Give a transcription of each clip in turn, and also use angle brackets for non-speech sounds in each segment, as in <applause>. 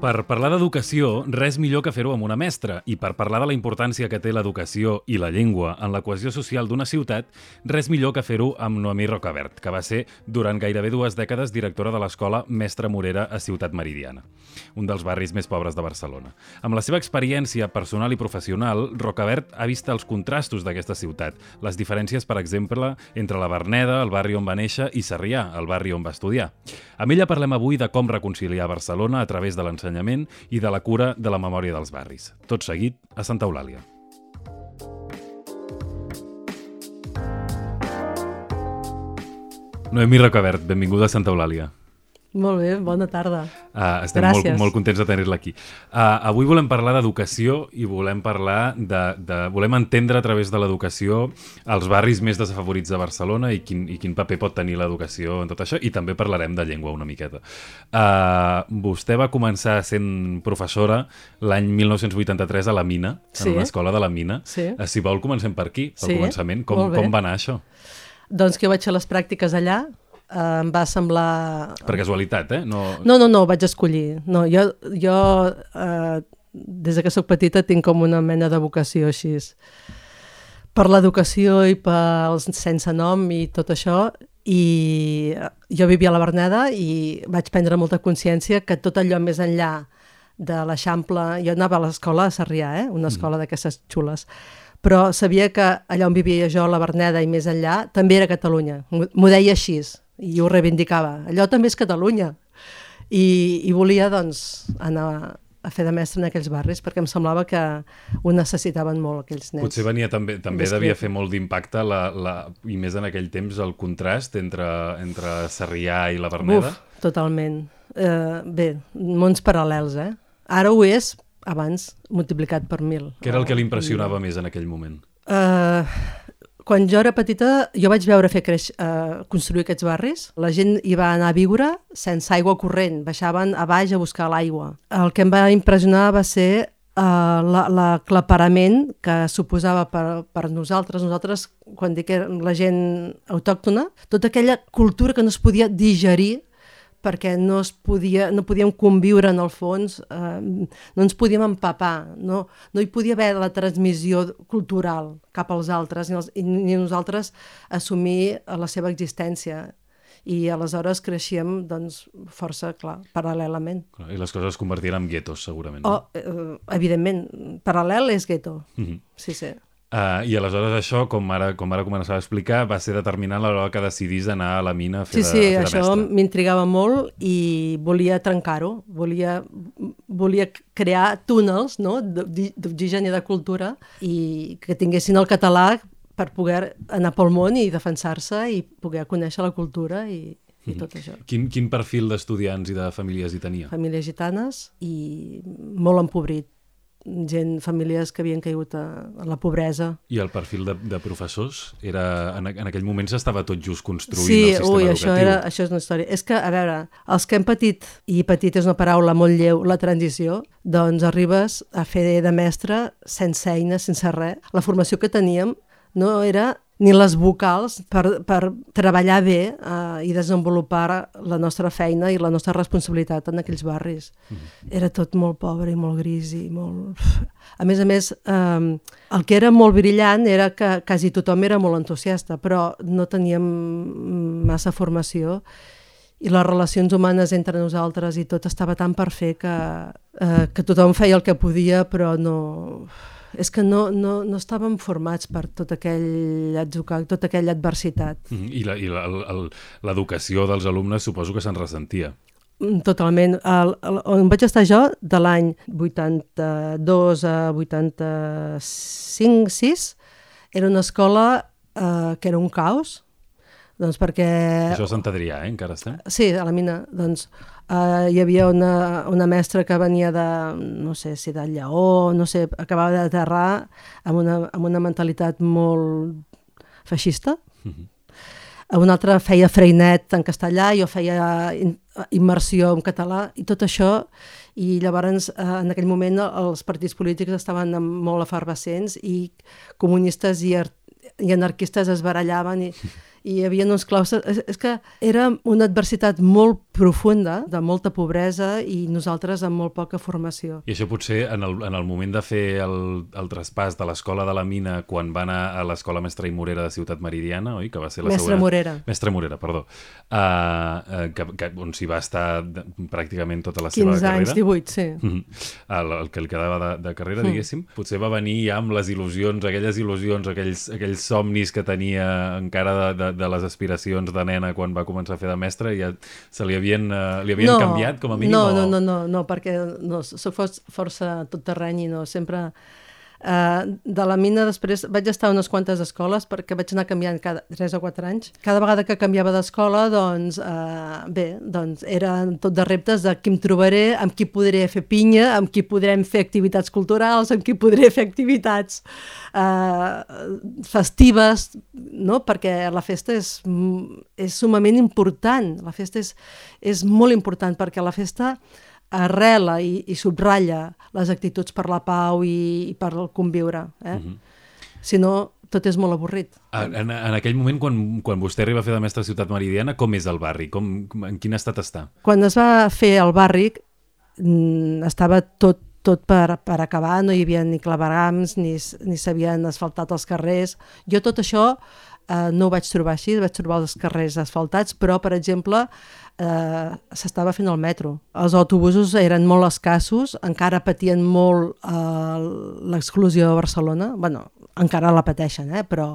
Per parlar d'educació, res millor que fer-ho amb una mestra, i per parlar de la importància que té l'educació i la llengua en la cohesió social d'una ciutat, res millor que fer-ho amb Noemí Rocabert, que va ser, durant gairebé dues dècades, directora de l'escola Mestre Morera a Ciutat Meridiana, un dels barris més pobres de Barcelona. Amb la seva experiència personal i professional, Rocabert ha vist els contrastos d'aquesta ciutat, les diferències, per exemple, entre la Verneda, el barri on va néixer, i Sarrià, el barri on va estudiar. Amb ella parlem avui de com reconciliar Barcelona a través de l'ensenyament l'ensenyament i de la cura de la memòria dels barris. Tot seguit a Santa Eulàlia. Noemí Rocabert, benvinguda a Santa Eulàlia. Molt bé, bona tarda. Uh, estem molt, molt contents de tenir-la aquí. Uh, avui volem parlar d'educació i volem parlar de, de... volem entendre a través de l'educació els barris més desafavorits de Barcelona i quin, i quin paper pot tenir l'educació en tot això i també parlarem de llengua una miqueta. Uh, vostè va començar sent professora l'any 1983 a la Mina, sí. en una escola de la Mina. Sí. Uh, si vol, comencem per aquí, pel sí. començament. Com, com va anar això? Doncs que jo vaig fer les pràctiques allà, eh, em va semblar... Per casualitat, eh? No, no, no, no vaig escollir. No, jo, jo eh, des que sóc petita tinc com una mena de vocació així per l'educació i pels sense nom i tot això i jo vivia a la Berneda i vaig prendre molta consciència que tot allò més enllà de l'Eixample, jo anava a l'escola a Sarrià, eh? una mm. escola mm. d'aquestes xules, però sabia que allà on vivia jo, a la Berneda i més enllà, també era Catalunya. M'ho deia així, i ho reivindicava. Allò també és Catalunya. I, i volia, doncs, anar a fer de mestre en aquells barris perquè em semblava que ho necessitaven molt aquells nens. Potser venia també, també devia fer molt d'impacte la, la, i més en aquell temps el contrast entre, entre Sarrià i la Berneda. Uf, totalment. Uh, bé, mons paral·lels, eh? Ara ho és, abans, multiplicat per mil. Què era el que li impressionava uh, més en aquell moment? Uh, quan jo era petita, jo vaig veure fer creix, eh, construir aquests barris. La gent hi va anar a viure sense aigua corrent, baixaven a baix a buscar l'aigua. El que em va impressionar va ser uh, l'aclaparament que suposava per, per nosaltres, nosaltres, quan dic la gent autòctona, tota aquella cultura que no es podia digerir perquè no, es podia, no podíem conviure en el fons, eh, no ens podíem empapar, no, no hi podia haver la transmissió cultural cap als altres, ni, els, ni nosaltres assumir la seva existència i aleshores creixíem doncs, força, clar, paral·lelament. I les coses es convertien en guetos, segurament. No? Oh, eh, evidentment, paral·lel és gueto, mm -hmm. sí, sí. Uh, I aleshores això, com ara, com ara començava a explicar, va ser determinant a l'hora que decidís anar a la mina a fer, sí, sí, de, a fer això m'intrigava molt i volia trencar-ho, volia, volia crear túnels no? d'oxigen i de cultura i que tinguessin el català per poder anar pel món i defensar-se i poder conèixer la cultura i, i tot això. Quin, quin perfil d'estudiants i de famílies hi tenia? Famílies gitanes i molt empobrit gent, famílies que havien caigut a, a la pobresa. I el perfil de, de professors? Era, en, en aquell moment s'estava tot just construint sí, el sistema ui, educatiu. Això, era, això és una història. És que, a veure, els que hem patit, i patit és una paraula molt lleu, la transició, doncs arribes a fer de mestre sense eina, sense res. La formació que teníem no era ni les vocals per, per treballar bé eh, i desenvolupar la nostra feina i la nostra responsabilitat en aquells barris. Mm. Era tot molt pobre i molt gris i molt... A més a més, eh, el que era molt brillant era que quasi tothom era molt entusiasta, però no teníem massa formació i les relacions humanes entre nosaltres i tot estava tan per fer que, eh, que tothom feia el que podia, però no és que no, no, no estàvem formats per tot aquell atzucac, tota aquella adversitat. Mm -hmm. I l'educació dels alumnes suposo que se'n ressentia. Mm, totalment. El, el, on vaig estar jo, de l'any 82 a 85-6, era una escola eh, que era un caos, doncs perquè... Això és Sant Adrià, eh? encara estem? Sí, a la mina. Doncs Uh, hi havia una, una mestra que venia de, no sé si de Lleó, no sé, acabava d'aterrar amb, una, amb una mentalitat molt feixista. Mm -hmm. Una altra feia freinet en castellà, jo feia immersió en català, i tot això, i llavors uh, en aquell moment els partits polítics estaven molt efervescents i comunistes i, i anarquistes es barallaven i, <laughs> i hi havia uns claustres... És, és que era una adversitat molt profunda, de molta pobresa i nosaltres amb molt poca formació. I això potser en el, en el moment de fer el, el traspàs de l'escola de la mina quan va anar a l'escola Mestre i Morera de Ciutat Meridiana, oi? Que va ser la Mestre següent... Morera. Mestre Morera, perdó. Uh, uh, que, que, on s'hi va estar pràcticament tota la seva 15 carrera. anys, 18, sí. <laughs> El, el que li quedava de, de carrera, diguéssim, potser va venir ja amb les il·lusions, aquelles il·lusions, aquells, aquells somnis que tenia encara de, de, de les aspiracions de nena quan va començar a fer de mestre i ja se li havien, uh, li havien canviat com a mínim? No, o... no, no, no, no, perquè no, soc força tot terreny i no, sempre... Uh, de la mina després vaig estar a unes quantes escoles perquè vaig anar canviant cada 3 o 4 anys. Cada vegada que canviava d'escola, doncs, uh, bé, doncs era tot de reptes de qui em trobaré, amb qui podré fer pinya, amb qui podrem fer activitats culturals, amb qui podré fer activitats uh, festives, no? perquè la festa és, és sumament important. La festa és, és molt important perquè la festa arrela i, i subratlla les actituds per la pau i, i per el conviure. Eh? Mm -hmm. Si no, tot és molt avorrit. En, en, aquell moment, quan, quan vostè arriba a fer de mestre a Ciutat Meridiana, com és el barri? Com, en quin estat està? Quan es va fer el barri, mm, estava tot tot per, per acabar, no hi havia ni claverams, ni, ni s'havien asfaltat els carrers. Jo tot això eh, no ho vaig trobar així, vaig trobar els carrers asfaltats, però, per exemple, eh, s'estava fent el metro. Els autobusos eren molt escassos, encara patien molt eh, l'exclusió de Barcelona, bueno, encara la pateixen, eh, però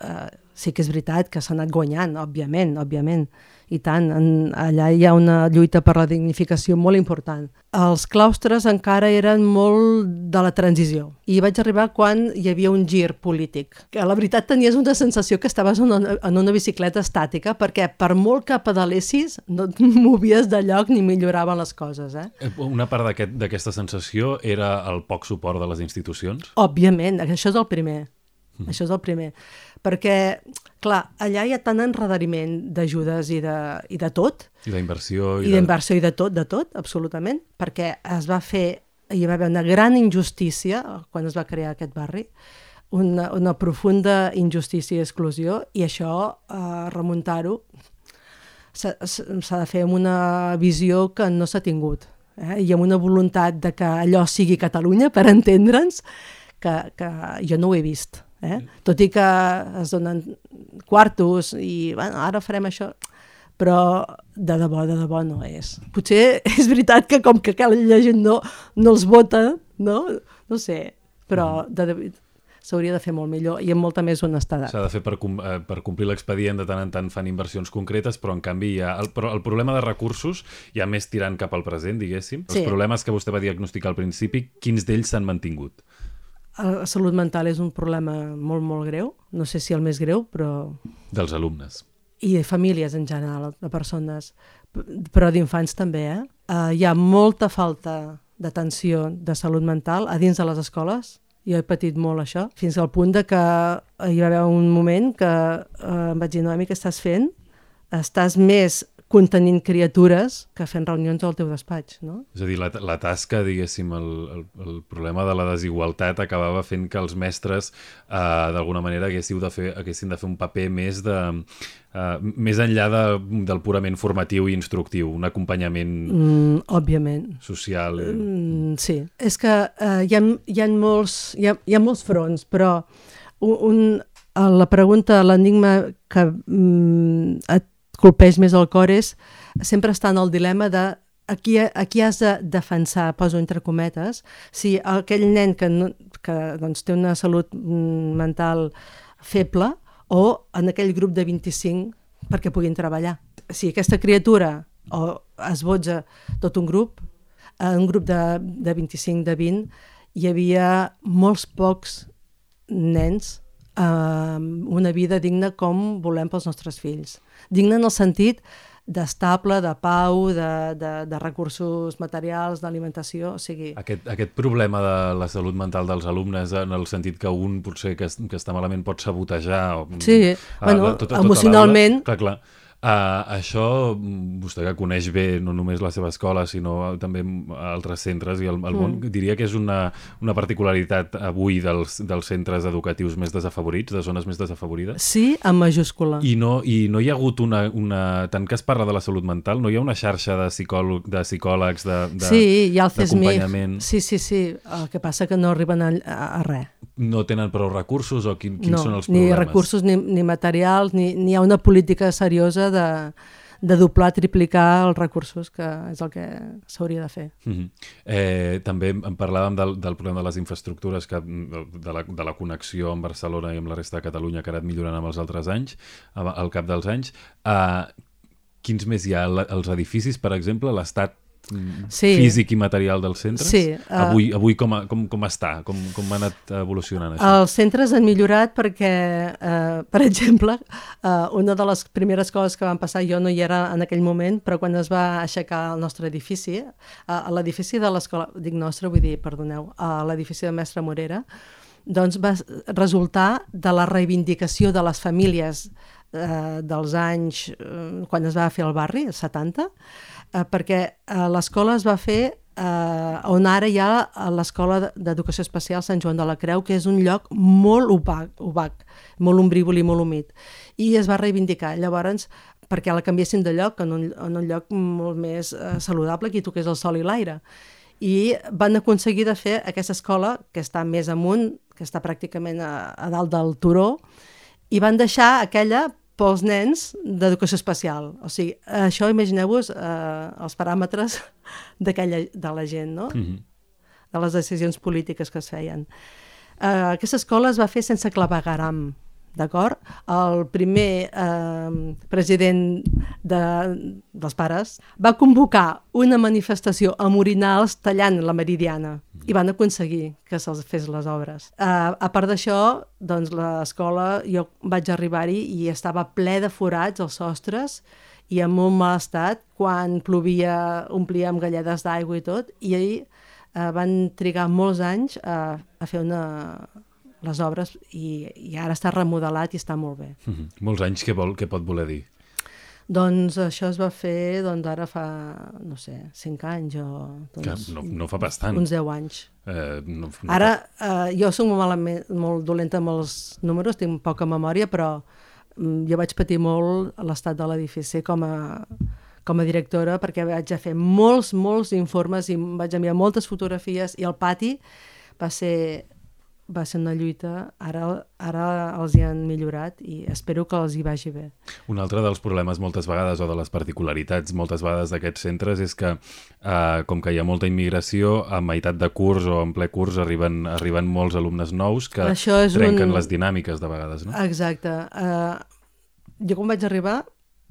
eh, sí que és veritat que s'ha anat guanyant, òbviament, òbviament, i tant, en, allà hi ha una lluita per la dignificació molt important. Els claustres encara eren molt de la transició i vaig arribar quan hi havia un gir polític. Que la veritat tenies una sensació que estaves en una, en una bicicleta estàtica perquè per molt que pedalessis no et <laughs> movies de lloc ni milloraven les coses. Eh? Una part d'aquesta aquest, sensació era el poc suport de les institucions? Òbviament, això és el primer. Mm. Això és el primer. Perquè, clar, allà hi ha tant enredariment d'ajudes i, de, i de tot. I d'inversió. I, I d'inversió de... i de tot, de tot, absolutament. Perquè es va fer, hi va haver una gran injustícia quan es va crear aquest barri, una, una profunda injustícia i exclusió, i això, eh, remuntar-ho, s'ha de fer amb una visió que no s'ha tingut. Eh? I amb una voluntat de que allò sigui Catalunya, per entendre'ns, que, que jo no ho he vist. Eh? Tot i que es donen quartos i bueno, ara farem això, però de debò, de debò no és. Potser <laughs> és veritat que com que aquella gent no, no els vota, no? No sé, però de, de, s'hauria de fer molt millor i amb molta més honestedat. S'ha de fer per, com, eh, per complir l'expedient, de tant en tant fan inversions concretes, però en canvi hi ha el, però el problema de recursos ja més tirant cap al present, diguéssim. Sí. Els problemes que vostè va diagnosticar al principi, quins d'ells s'han mantingut? La salut mental és un problema molt, molt greu. No sé si el més greu, però... Dels alumnes. I de famílies en general, de persones. Però d'infants també, eh? Uh, hi ha molta falta d'atenció de salut mental a dins de les escoles. Jo he patit molt això, fins al punt de que hi va haver un moment que uh, em vaig dir, Noemi, què estàs fent? Estàs més contenint criatures que fent reunions al teu despatx, no? És a dir, la, la tasca, diguéssim, el, el, el problema de la desigualtat acabava fent que els mestres eh, d'alguna manera haguéssiu de fer, haguessin de fer un paper més de... Uh, més enllà de, del purament formatiu i instructiu, un acompanyament mm, òbviament. social. Mm, sí, és que uh, hi, ha, hi, ha molts, hi, ha, hi ha molts fronts, però un, un, la pregunta, l'enigma que mm, et colpeix més el cor és sempre estar en el dilema de a qui, a qui has de defensar, poso entre cometes, si aquell nen que, no, que doncs, té una salut mm, mental feble o en aquell grup de 25 perquè puguin treballar. Si aquesta criatura o esbotza tot un grup, un grup de, de 25, de 20, hi havia molts pocs nens amb una vida digna com volem pels nostres fills. Digna en el sentit d'estable, de pau, de, de, de recursos materials, d'alimentació, o sigui... Aquest, aquest problema de la salut mental dels alumnes en el sentit que un potser que, que està malament pot sabotejar... O, sí, a, bueno, tot, tot emocionalment... Clar, clar. Uh, això, mm, vostè que coneix bé no només la seva escola, sinó també altres centres i el, el món, Mm. diria que és una, una particularitat avui dels, dels centres educatius més desafavorits, de zones més desafavorides? Sí, amb majúscula. I no, I no hi ha hagut una, una... Tant que es parla de la salut mental, no hi ha una xarxa de, psicòleg, de psicòlegs, de, de, sí, hi ha el. Sí, sí, sí. El que passa que no arriben a, a, a res. No tenen prou recursos o quin, quins no, són els ni problemes? recursos ni, ni materials, ni, ni hi ha una política seriosa de, de doblar, triplicar els recursos, que és el que s'hauria de fer. Mm -hmm. eh, també en parlàvem del, del problema de les infraestructures, que, de, la, de la connexió amb Barcelona i amb la resta de Catalunya que ha anat millorant amb els altres anys, al cap dels anys. Eh, quins més hi ha? La- Els edificis, per exemple, l'estat Sí. físic i material dels centres? Sí, eh, avui, avui com, a, com, com està? Com, com ha anat evolucionant això? Els centres han millorat perquè, eh, per <laughs> exemple, eh, una de les primeres coses que van passar, jo no hi era en aquell moment, però quan es va aixecar el nostre edifici, eh, a l'edifici de l'escola, dic nostre, vull dir, perdoneu, a l'edifici de Mestre Morera, doncs va resultar de la reivindicació de les famílies eh, dels anys, eh, quan es va fer el barri, els 70, eh, perquè eh, l'escola es va fer eh, on ara hi ha l'Escola d'Educació Especial Sant Joan de la Creu, que és un lloc molt opac, opac molt ombrívol i molt humit. I es va reivindicar. Llavors, perquè la canviessin de lloc, en un, en un lloc molt més eh, saludable, que hi toqués el sol i l'aire. I van aconseguir de fer aquesta escola, que està més amunt, que està pràcticament a, a dalt del turó, i van deixar aquella pels nens d'educació especial. O sigui, això imagineu-vos eh, els paràmetres <laughs> d'aquella de la gent, no? Mm -hmm. de les decisions polítiques que es feien. Eh, aquesta escola es va fer sense clavegaram, d'acord? El primer eh, president de, dels pares va convocar una manifestació amb orinals tallant la meridiana i van aconseguir que se'ls fes les obres. Eh, a part d'això, doncs l'escola, jo vaig arribar-hi i estava ple de forats als sostres i en molt mal estat. Quan plovia omplia amb galledes d'aigua i tot, i ahir eh, van trigar molts anys a, a fer una, les obres i, i ara està remodelat i està molt bé. Mm -hmm. Molts anys, què, vol, què pot voler dir? Doncs això es va fer doncs ara fa, no sé, 5 anys o Que doncs, no, no fa bastant. uns 10 anys. Eh, no, no Ara, eh, jo soc molt, malament, molt dolenta amb els números, tinc poca memòria, però mm, jo vaig patir molt l'estat de l'edifici com a, com a directora perquè vaig a fer molts, molts informes i vaig enviar moltes fotografies i el pati va ser, va ser una lluita. Ara, ara els hi han millorat i espero que els hi vagi bé. Un altre dels problemes moltes vegades o de les particularitats moltes vegades d'aquests centres és que eh, com que hi ha molta immigració, a meitat de curs o en ple curs arriben, arriben molts alumnes nous que Això és trenquen un- les dinàmiques de vegades, no? Exacte. Uh, jo quan vaig arribar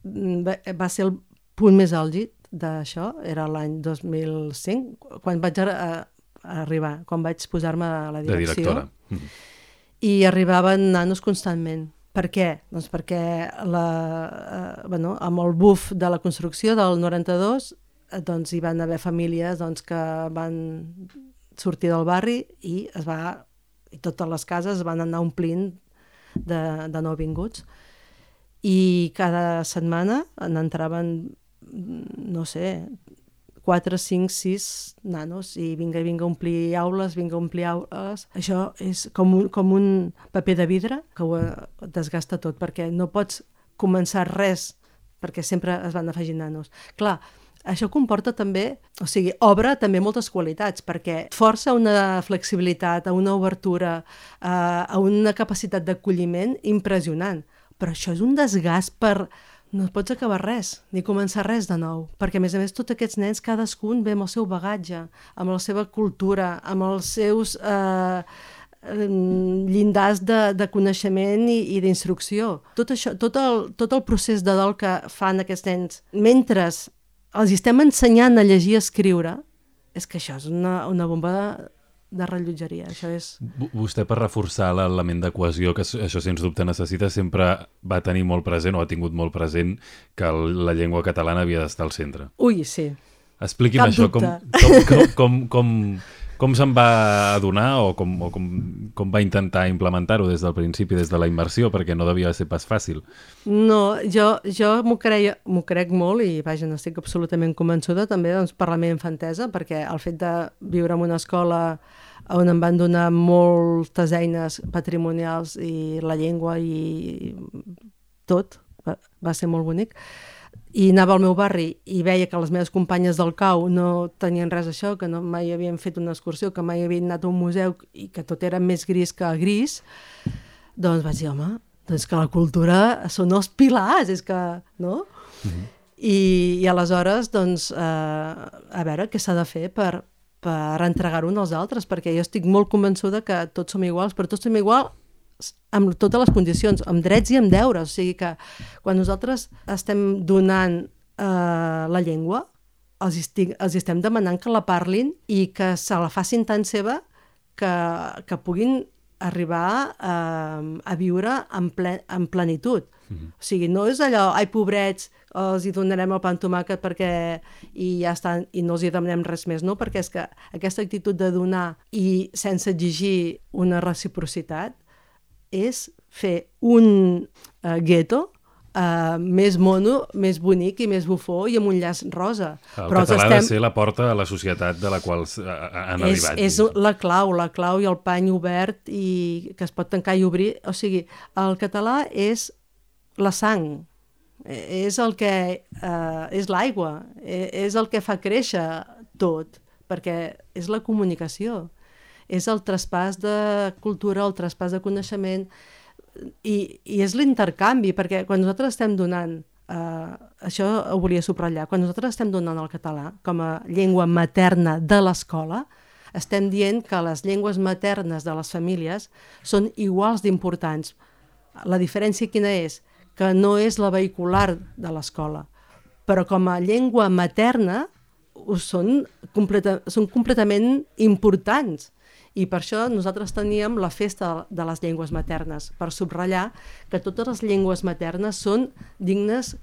mm, va, ser el punt més àlgid d'això, era l'any 2005, quan vaig a arribar, quan vaig posar-me a la de direcció. directora. Mhm. I arribaven nanos constantment. Per què? Doncs perquè la, eh, bueno, amb el buf de la construcció del 92 eh, doncs hi van haver famílies doncs, que van sortir del barri i es va i totes les cases es van anar omplint de, de nouvinguts i cada setmana n'entraven mm, no sé 4, 5, 6 nanos i vinga, vinga omplir aules, vinga omplir aules. Això és com un, com un paper de vidre que ho eh, desgasta tot, perquè no pots començar res, perquè sempre es van afegir nanos. Clar, això comporta també, o sigui, obre també moltes qualitats, perquè força una flexibilitat, a una obertura, a, a una capacitat d'acolliment impressionant. Però això és un desgast per no pots acabar res, ni començar res de nou, perquè a més a més tots aquests nens, cadascun ve amb el seu bagatge, amb la seva cultura, amb els seus eh, llindars de, de coneixement i, i d'instrucció. Tot, això, tot, el, tot el procés de dol que fan aquests nens, mentre els estem ensenyant a llegir i escriure, és que això és una, una bomba de, rellotgeria. Això és... Vostè, per reforçar l'element de cohesió, que això sens dubte necessita, sempre va tenir molt present, o ha tingut molt present, que la llengua catalana havia d'estar al centre. Ui, sí. Expliqui'm Cap això, com, dubte. com, com, com, com, Com se'n va adonar o com, o com, com va intentar implementar-ho des del principi, des de la immersió, perquè no devia ser pas fàcil? No, jo, jo m'ho creia, m'ho crec molt i vaja, no estic absolutament convençuda també doncs, per la meva infantesa, perquè el fet de viure en una escola on em van donar moltes eines patrimonials i la llengua i tot, va, va ser molt bonic, i anava al meu barri i veia que les meves companyes del CAU no tenien res d'això, que no mai havien fet una excursió, que mai havien anat a un museu i que tot era més gris que gris, doncs vaig dir, home, doncs que la cultura són els pilars, és que, no? Mm -hmm. I, I aleshores, doncs, eh, a veure què s'ha de fer per, per entregar-ho als altres, perquè jo estic molt convençuda que tots som iguals, però tots som iguals amb totes les condicions, amb drets i amb deures. O sigui que quan nosaltres estem donant eh, la llengua, els, estic, els estem demanant que la parlin i que se la facin tan seva que, que puguin arribar eh, a viure en, ple, en plenitud. Mm -hmm. O sigui, no és allò, ai, pobrets, els hi donarem el pa amb tomàquet perquè i ja estan, i no els hi demanem res més, no? Perquè és que aquesta actitud de donar i sense exigir una reciprocitat és fer un uh, gueto uh, més mono, més bonic i més bufó i amb un llaç rosa. El Però català estem... ha de ser la porta a la societat de la qual han és, arribat. És la clau, la clau i el pany obert i que es pot tancar i obrir. O sigui, el català és la sang, e, és el que uh, és l'aigua, e, és el que fa créixer tot, perquè és la comunicació és el traspàs de cultura, el traspàs de coneixement, i, i és l'intercanvi, perquè quan nosaltres estem donant, eh, això ho volia subratllar, quan nosaltres estem donant el català com a llengua materna de l'escola, estem dient que les llengües maternes de les famílies són iguals d'importants. La diferència quina és? Que no és la vehicular de l'escola, però com a llengua materna són, completa, són completament importants i per això nosaltres teníem la festa de les llengües maternes, per subratllar que totes les llengües maternes són dignes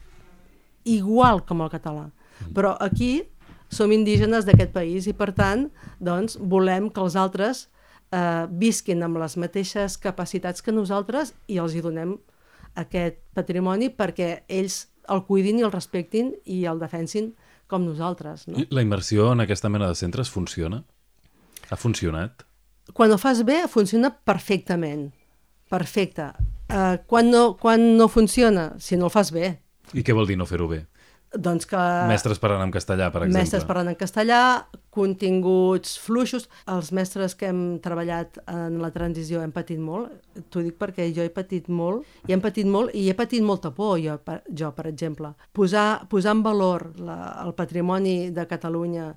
igual com el català. Però aquí som indígenes d'aquest país i, per tant, doncs, volem que els altres eh, visquin amb les mateixes capacitats que nosaltres i els hi donem aquest patrimoni perquè ells el cuidin i el respectin i el defensin com nosaltres. No? La immersió en aquesta mena de centres funciona? Ha funcionat? quan ho fas bé, funciona perfectament. Perfecte. Uh, quan, no, quan no funciona? Si no el fas bé. I què vol dir no fer-ho bé? Doncs que... Mestres parlant en castellà, per exemple. Mestres parlant en castellà, continguts fluixos. Els mestres que hem treballat en la transició hem patit molt. T'ho dic perquè jo he patit molt, i hem patit molt, i he patit molta por, jo, per, jo per exemple. Posar, posar en valor la, el patrimoni de Catalunya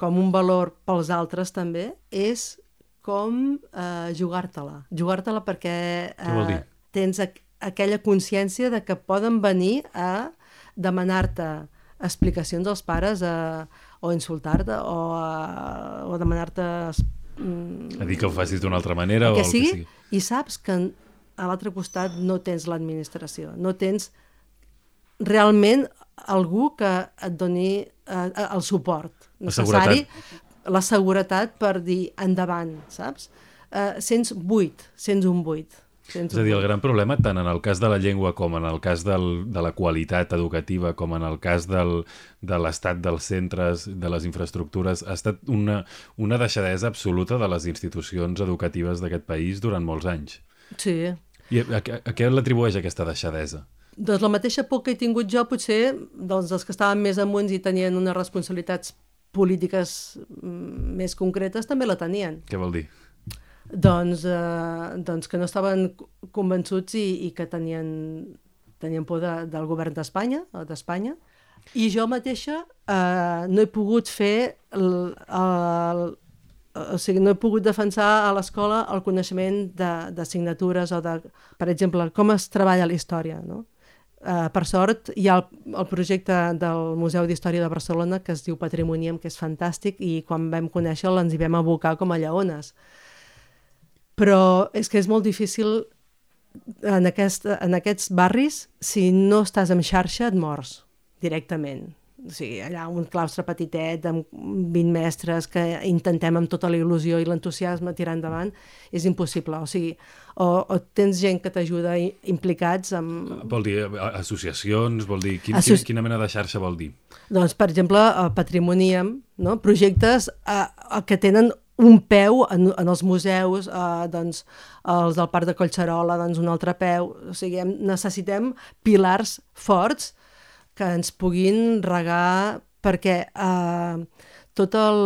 com un valor pels altres també és com eh, jugar-te-la. Jugar-te-la perquè eh, tens aqu aquella consciència de que poden venir a demanar-te explicacions als pares a, o insultar-te o, a, o demanar-te... Mm, a dir que ho facis d'una altra manera o el sigui, que sigui. I saps que a l'altre costat no tens l'administració, no tens realment algú que et doni eh, el suport necessari la seguretat per dir endavant, saps? Uh, sents buit, sents un buit. Sents és a dir, el gran problema, tant en el cas de la llengua com en el cas del, de la qualitat educativa, com en el cas del, de l'estat dels centres, de les infraestructures, ha estat una, una deixadesa absoluta de les institucions educatives d'aquest país durant molts anys. Sí. I a, a, a què l'atribueix aquesta deixadesa? Doncs la mateixa por que he tingut jo, potser, doncs els que estaven més amunt i tenien unes responsabilitats polítiques mm, més concretes també la tenien. Què vol dir? Doncs, eh, doncs que no estaven convençuts i, i que tenien, tenien por de, del govern d'Espanya, d'Espanya, i jo mateixa eh, no he pogut fer el, el, o sigui, no he pogut defensar a l'escola el coneixement d'assignatures o de, per exemple, com es treballa la història, no? Uh, per sort, hi ha el, el projecte del Museu d'Història de Barcelona que es diu Patrimonium, que és fantàstic, i quan vam conèixer-lo ens hi vam abocar com a lleones. Però és que és molt difícil en, aquest, en aquests barris, si no estàs en xarxa et mors directament. O sigui, allà un claustre petitet amb 20 mestres que intentem amb tota la il·lusió i l'entusiasme tirar endavant, és impossible. O sigui, o, o tens gent que t'ajuda implicats amb... Vol dir associacions, vol dir... Quin, Associ... Quina mena de xarxa vol dir? Doncs, per exemple, a Patrimonium, no? projectes a, a que tenen un peu en, en els museus, eh, doncs, els del Parc de Collserola, doncs un altre peu. O sigui, necessitem pilars forts que ens puguin regar perquè eh, tot el,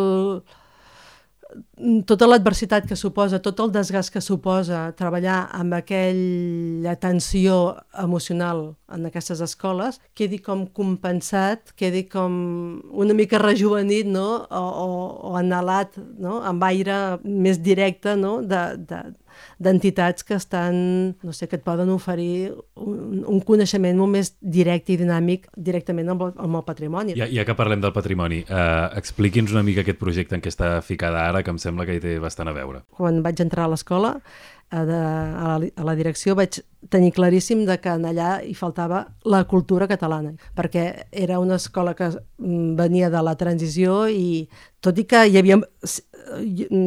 tota l'adversitat que suposa, tot el desgast que suposa treballar amb aquella tensió emocional en aquestes escoles, quedi com compensat, quedi com una mica rejuvenit no? o, o, o anhelat no? amb aire més directe no? de, de, d'entitats que estan, no sé, que et poden oferir un, un coneixement molt més directe i dinàmic directament amb el, amb el patrimoni. Ja, ja que parlem del patrimoni, eh, expliqui'ns una mica aquest projecte en què està ficada ara, que em sembla que hi té bastant a veure. Quan vaig entrar a l'escola, de, a, la, a la direcció vaig tenir claríssim de que allà hi faltava la cultura catalana, perquè era una escola que mm, venia de la transició i tot i que hi havia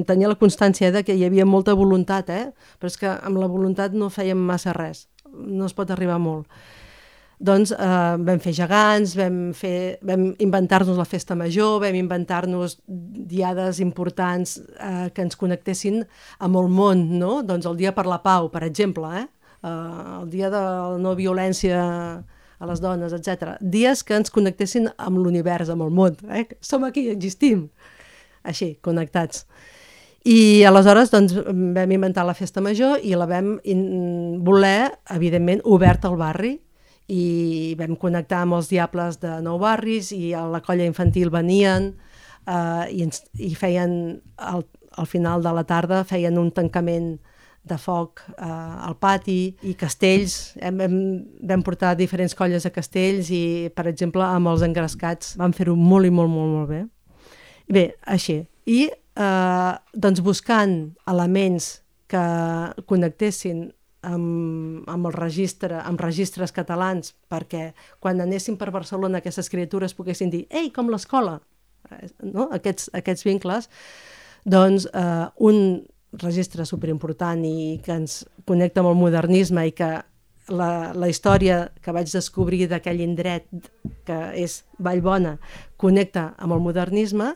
tenia la constància de que hi havia molta voluntat, eh? però és que amb la voluntat no fèiem massa res, no es pot arribar molt doncs eh, vam fer gegants, vam, fer, vam inventar-nos la festa major, vam inventar-nos diades importants eh, que ens connectessin amb el món, no? Doncs el Dia per la Pau, per exemple, eh? eh el Dia de la no violència a les dones, etc. Dies que ens connectessin amb l'univers, amb el món. Eh? Som aquí, existim. Així, connectats. I aleshores doncs, vam inventar la festa major i la vam voler, evidentment, oberta al barri, i vam connectar amb els Diables de Nou Barris i a la colla infantil venien eh, i, ens, i feien, al, al final de la tarda, feien un tancament de foc eh, al pati i castells. Hem, hem, vam portar diferents colles a castells i, per exemple, amb els engrescats vam fer-ho molt i molt, molt, molt bé. Bé, així. I eh, doncs buscant elements que connectessin amb, amb el registre, amb registres catalans, perquè quan anéssim per Barcelona aquestes criatures poguessin dir «Ei, com l'escola!» eh, no? aquests, aquests vincles, doncs eh, un registre superimportant i que ens connecta amb el modernisme i que la, la història que vaig descobrir d'aquell indret que és Vallbona connecta amb el modernisme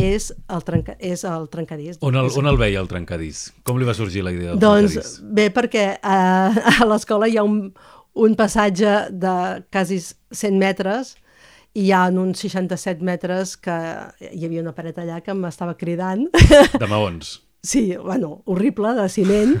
és el, trenca, és el trencadís. On el, on el veia el trencadís? Com li va sorgir la idea del doncs, trencadís? Doncs bé, perquè a, <laughs> a l'escola hi ha un, un passatge de quasi 100 metres i hi ha en uns 67 metres que hi havia una paret allà que m'estava cridant. De maons. <laughs> Sí, bueno, horrible, de ciment. <laughs>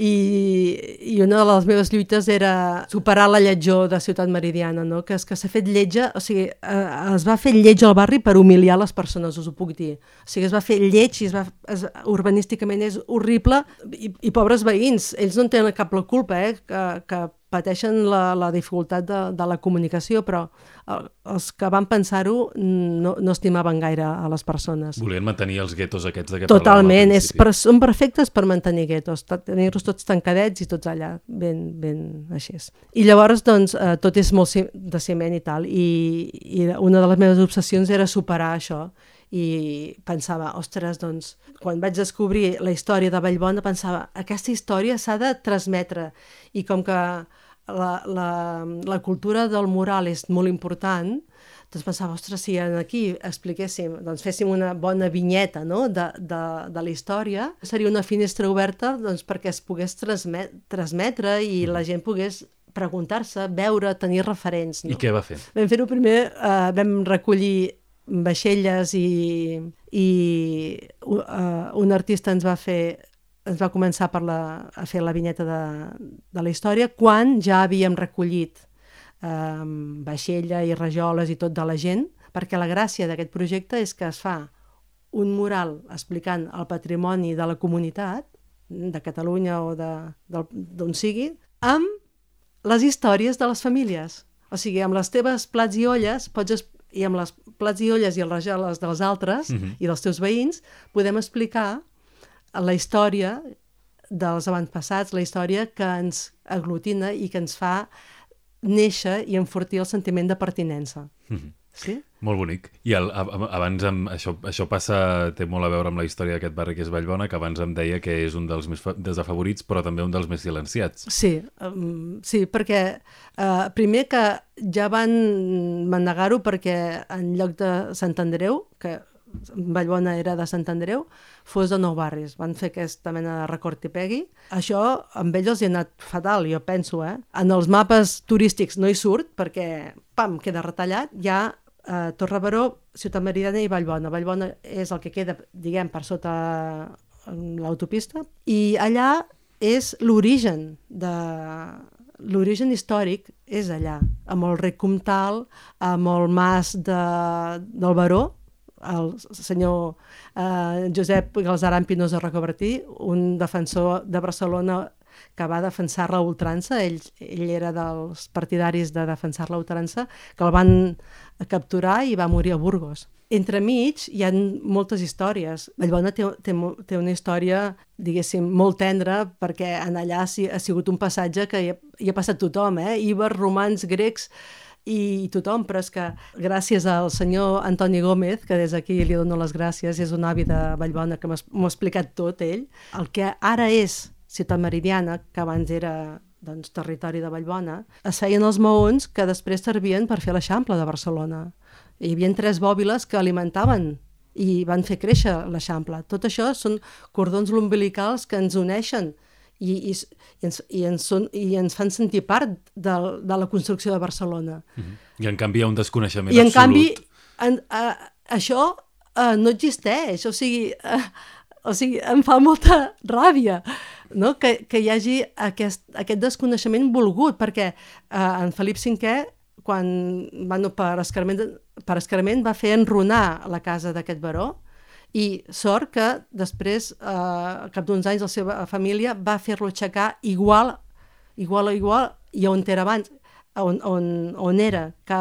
i, i una de les meves lluites era superar la lletjor de Ciutat Meridiana, no? que és que s'ha fet lletja, o sigui, eh, es va fer lleig al barri per humiliar les persones, us ho puc dir. O sigui, es va fer lleig i es va, es, urbanísticament és horrible i, i pobres veïns, ells no en tenen cap la culpa, eh, que, que pateixen la, la dificultat de, de la comunicació, però els que van pensar-ho no, no estimaven gaire a les persones. Volien mantenir els guetos aquests de què Totalment, és per, són perfectes per mantenir guetos, tenir-los tots tancadets i tots allà, ben, ben així. I llavors, doncs, eh, tot és molt de ciment i tal, i, i una de les meves obsessions era superar això, i pensava, ostres, doncs, quan vaig descobrir la història de Vallbona, pensava, aquesta història s'ha de transmetre, i com que la, la, la cultura del mural és molt important, doncs pensava, ostres, si aquí expliquéssim, doncs féssim una bona vinyeta no? de, de, de la història, seria una finestra oberta doncs, perquè es pogués transmet, transmetre i la gent pogués preguntar-se, veure, tenir referents. No? I què va fer? Vam fer-ho primer, eh, vam recollir vaixelles i, i uh, un artista ens va fer ens va començar per la, a fer la vinyeta de, de la història quan ja havíem recollit eh, vaixella i rajoles i tot de la gent, perquè la gràcia d'aquest projecte és que es fa un mural explicant el patrimoni de la comunitat, de Catalunya o d'on sigui, amb les històries de les famílies. O sigui, amb les teves plats i olles pots i amb les plats i olles i els rajoles dels altres uh mhm. -huh. i dels teus veïns podem explicar la història dels avantpassats, la història que ens aglutina i que ens fa néixer i enfortir el sentiment de pertinença. Mhm. -huh. Sí? Molt bonic. I el, abans, em, això, això passa, té molt a veure amb la història d'aquest barri que és Vallbona, que abans em deia que és un dels més desafavorits, però també un dels més silenciats. Sí, um, sí perquè uh, primer que ja van manegar-ho perquè en lloc de Sant Andreu, que Vallbona era de Sant Andreu, fos de Nou Barris. Van fer aquesta mena de record i pegui. Això amb ells els hi ha anat fatal, jo penso, eh? En els mapes turístics no hi surt perquè, pam, queda retallat. Hi ha eh, Torre Baró, Ciutat Meridiana i Vallbona. Vallbona és el que queda, diguem, per sota l'autopista. I allà és l'origen de, l'origen històric és allà, amb el rec comtal, amb el mas de, del Baró, el senyor eh, Josep Galzaran Pinoza Rocabertí, un defensor de Barcelona que va defensar la ultrança, ell, ell era dels partidaris de defensar la ultrança, que el van capturar i va morir a Burgos. Entremig hi ha moltes històries. Vallbona té, té, té una història, diguéssim, molt tendra, perquè en allà ha sigut un passatge que hi ha, hi ha passat tothom, eh? Ibers, romans, grecs, i tothom, però és que gràcies al senyor Antoni Gómez, que des d'aquí li dono les gràcies, és un avi de Vallbona que m'ho ha explicat tot ell, el que ara és Ciutat Meridiana, que abans era doncs, territori de Vallbona, es feien els maons que després servien per fer l'Eixample de Barcelona. Hi havia tres bòbiles que alimentaven i van fer créixer l'Eixample. Tot això són cordons lombilicals que ens uneixen i, i, i, ens, i, ens, són, i ens fan sentir part de, de la construcció de Barcelona. Mm -hmm. I en canvi hi ha un desconeixement I en absolut. canvi en, uh, això uh, no existeix, o sigui, uh, o sigui, em fa molta ràbia no? que, que hi hagi aquest, aquest desconeixement volgut, perquè uh, en Felip V quan, bueno, per, escarment, per escarment va fer enrunar la casa d'aquest baró, i sort que després, eh, al cap d'uns anys, la seva família va fer-lo aixecar igual, igual a igual, i on era abans, on, on, on era, que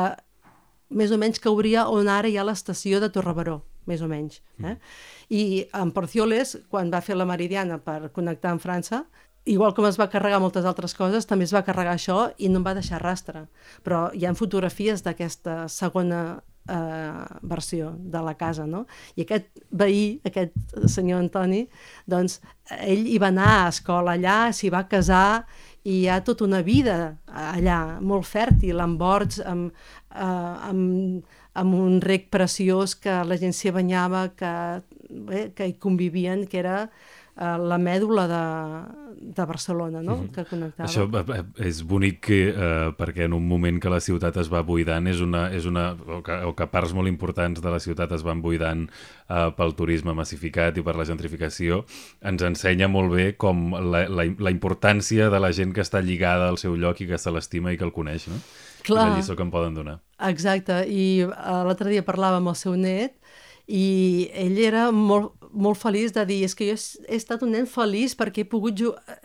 més o menys cauria on ara hi ha l'estació de Torrebaró, més o menys. Eh? Mm. I en Porcioles, quan va fer la Meridiana per connectar amb França, igual com es va carregar moltes altres coses, també es va carregar això i no em va deixar rastre. Però hi ha fotografies d'aquesta segona eh, versió de la casa, no? I aquest veí, aquest senyor Antoni, doncs ell hi va anar a escola allà, s'hi va casar i hi ha tota una vida allà, molt fèrtil, amb horts, amb, eh, amb, amb un rec preciós que la gent s'hi banyava, que, bé, que hi convivien, que era eh, la mèdula de, de Barcelona, no? Mm -hmm. que connectava. Això eh, eh, és bonic que, eh, perquè en un moment que la ciutat es va buidant és una, és una, o, que, o que parts molt importants de la ciutat es van buidant eh, pel turisme massificat i per la gentrificació, ens ensenya molt bé com la, la, la importància de la gent que està lligada al seu lloc i que se l'estima i que el coneix, no? Clar. I la lliçó que em poden donar. Exacte, i l'altre dia parlava amb el seu net i ell era molt, molt feliç de dir és que jo he estat un nen feliç perquè he pogut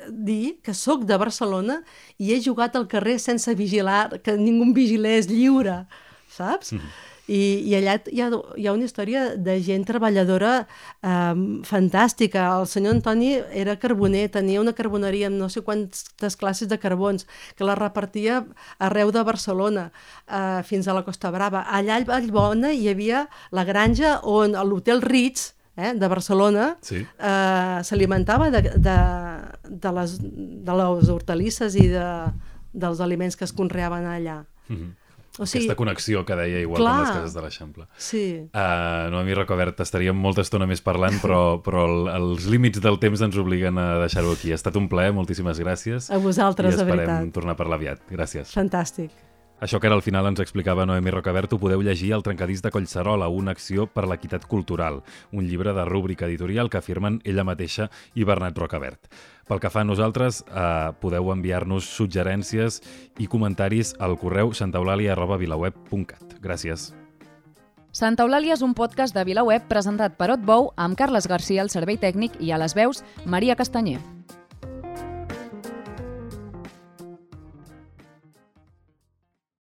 dir que sóc de Barcelona i he jugat al carrer sense vigilar, que ningú em vigilés lliure, saps? Mm -hmm. I, i allà hi ha, hi ha una història de gent treballadora eh, fantàstica. El senyor Antoni era carboner, tenia una carboneria amb no sé quantes classes de carbons, que la repartia arreu de Barcelona, eh, fins a la Costa Brava. Allà a Vallbona hi havia la granja on l'hotel Ritz, eh, de Barcelona sí. eh, s'alimentava de, de, de, les, de les hortalisses i de, dels aliments que es conreaven allà. Mm -hmm. O sigui, Aquesta connexió que deia igual clar, com les cases de l'Eixample. Sí. Uh, Noemi Rocobert, estaríem molta estona més parlant, però, <laughs> però el, els límits del temps ens obliguen a deixar-ho aquí. Ha estat un plaer, moltíssimes gràcies. A vosaltres, de veritat. I esperem tornar a parlar aviat. Gràcies. Fantàstic. Això que ara al final ens explicava Noemi Rocabert ho podeu llegir al Trencadís de Collserola, una acció per l'equitat cultural, un llibre de rúbrica editorial que afirmen ella mateixa i Bernat Rocabert. Pel que fa a nosaltres, eh, podeu enviar-nos suggerències i comentaris al correu santaeulàlia.vilaweb.cat. Gràcies. Santa Eulàlia és un podcast de VilaWeb presentat per Otbou amb Carles Garcia al servei tècnic i a les veus Maria Castanyer.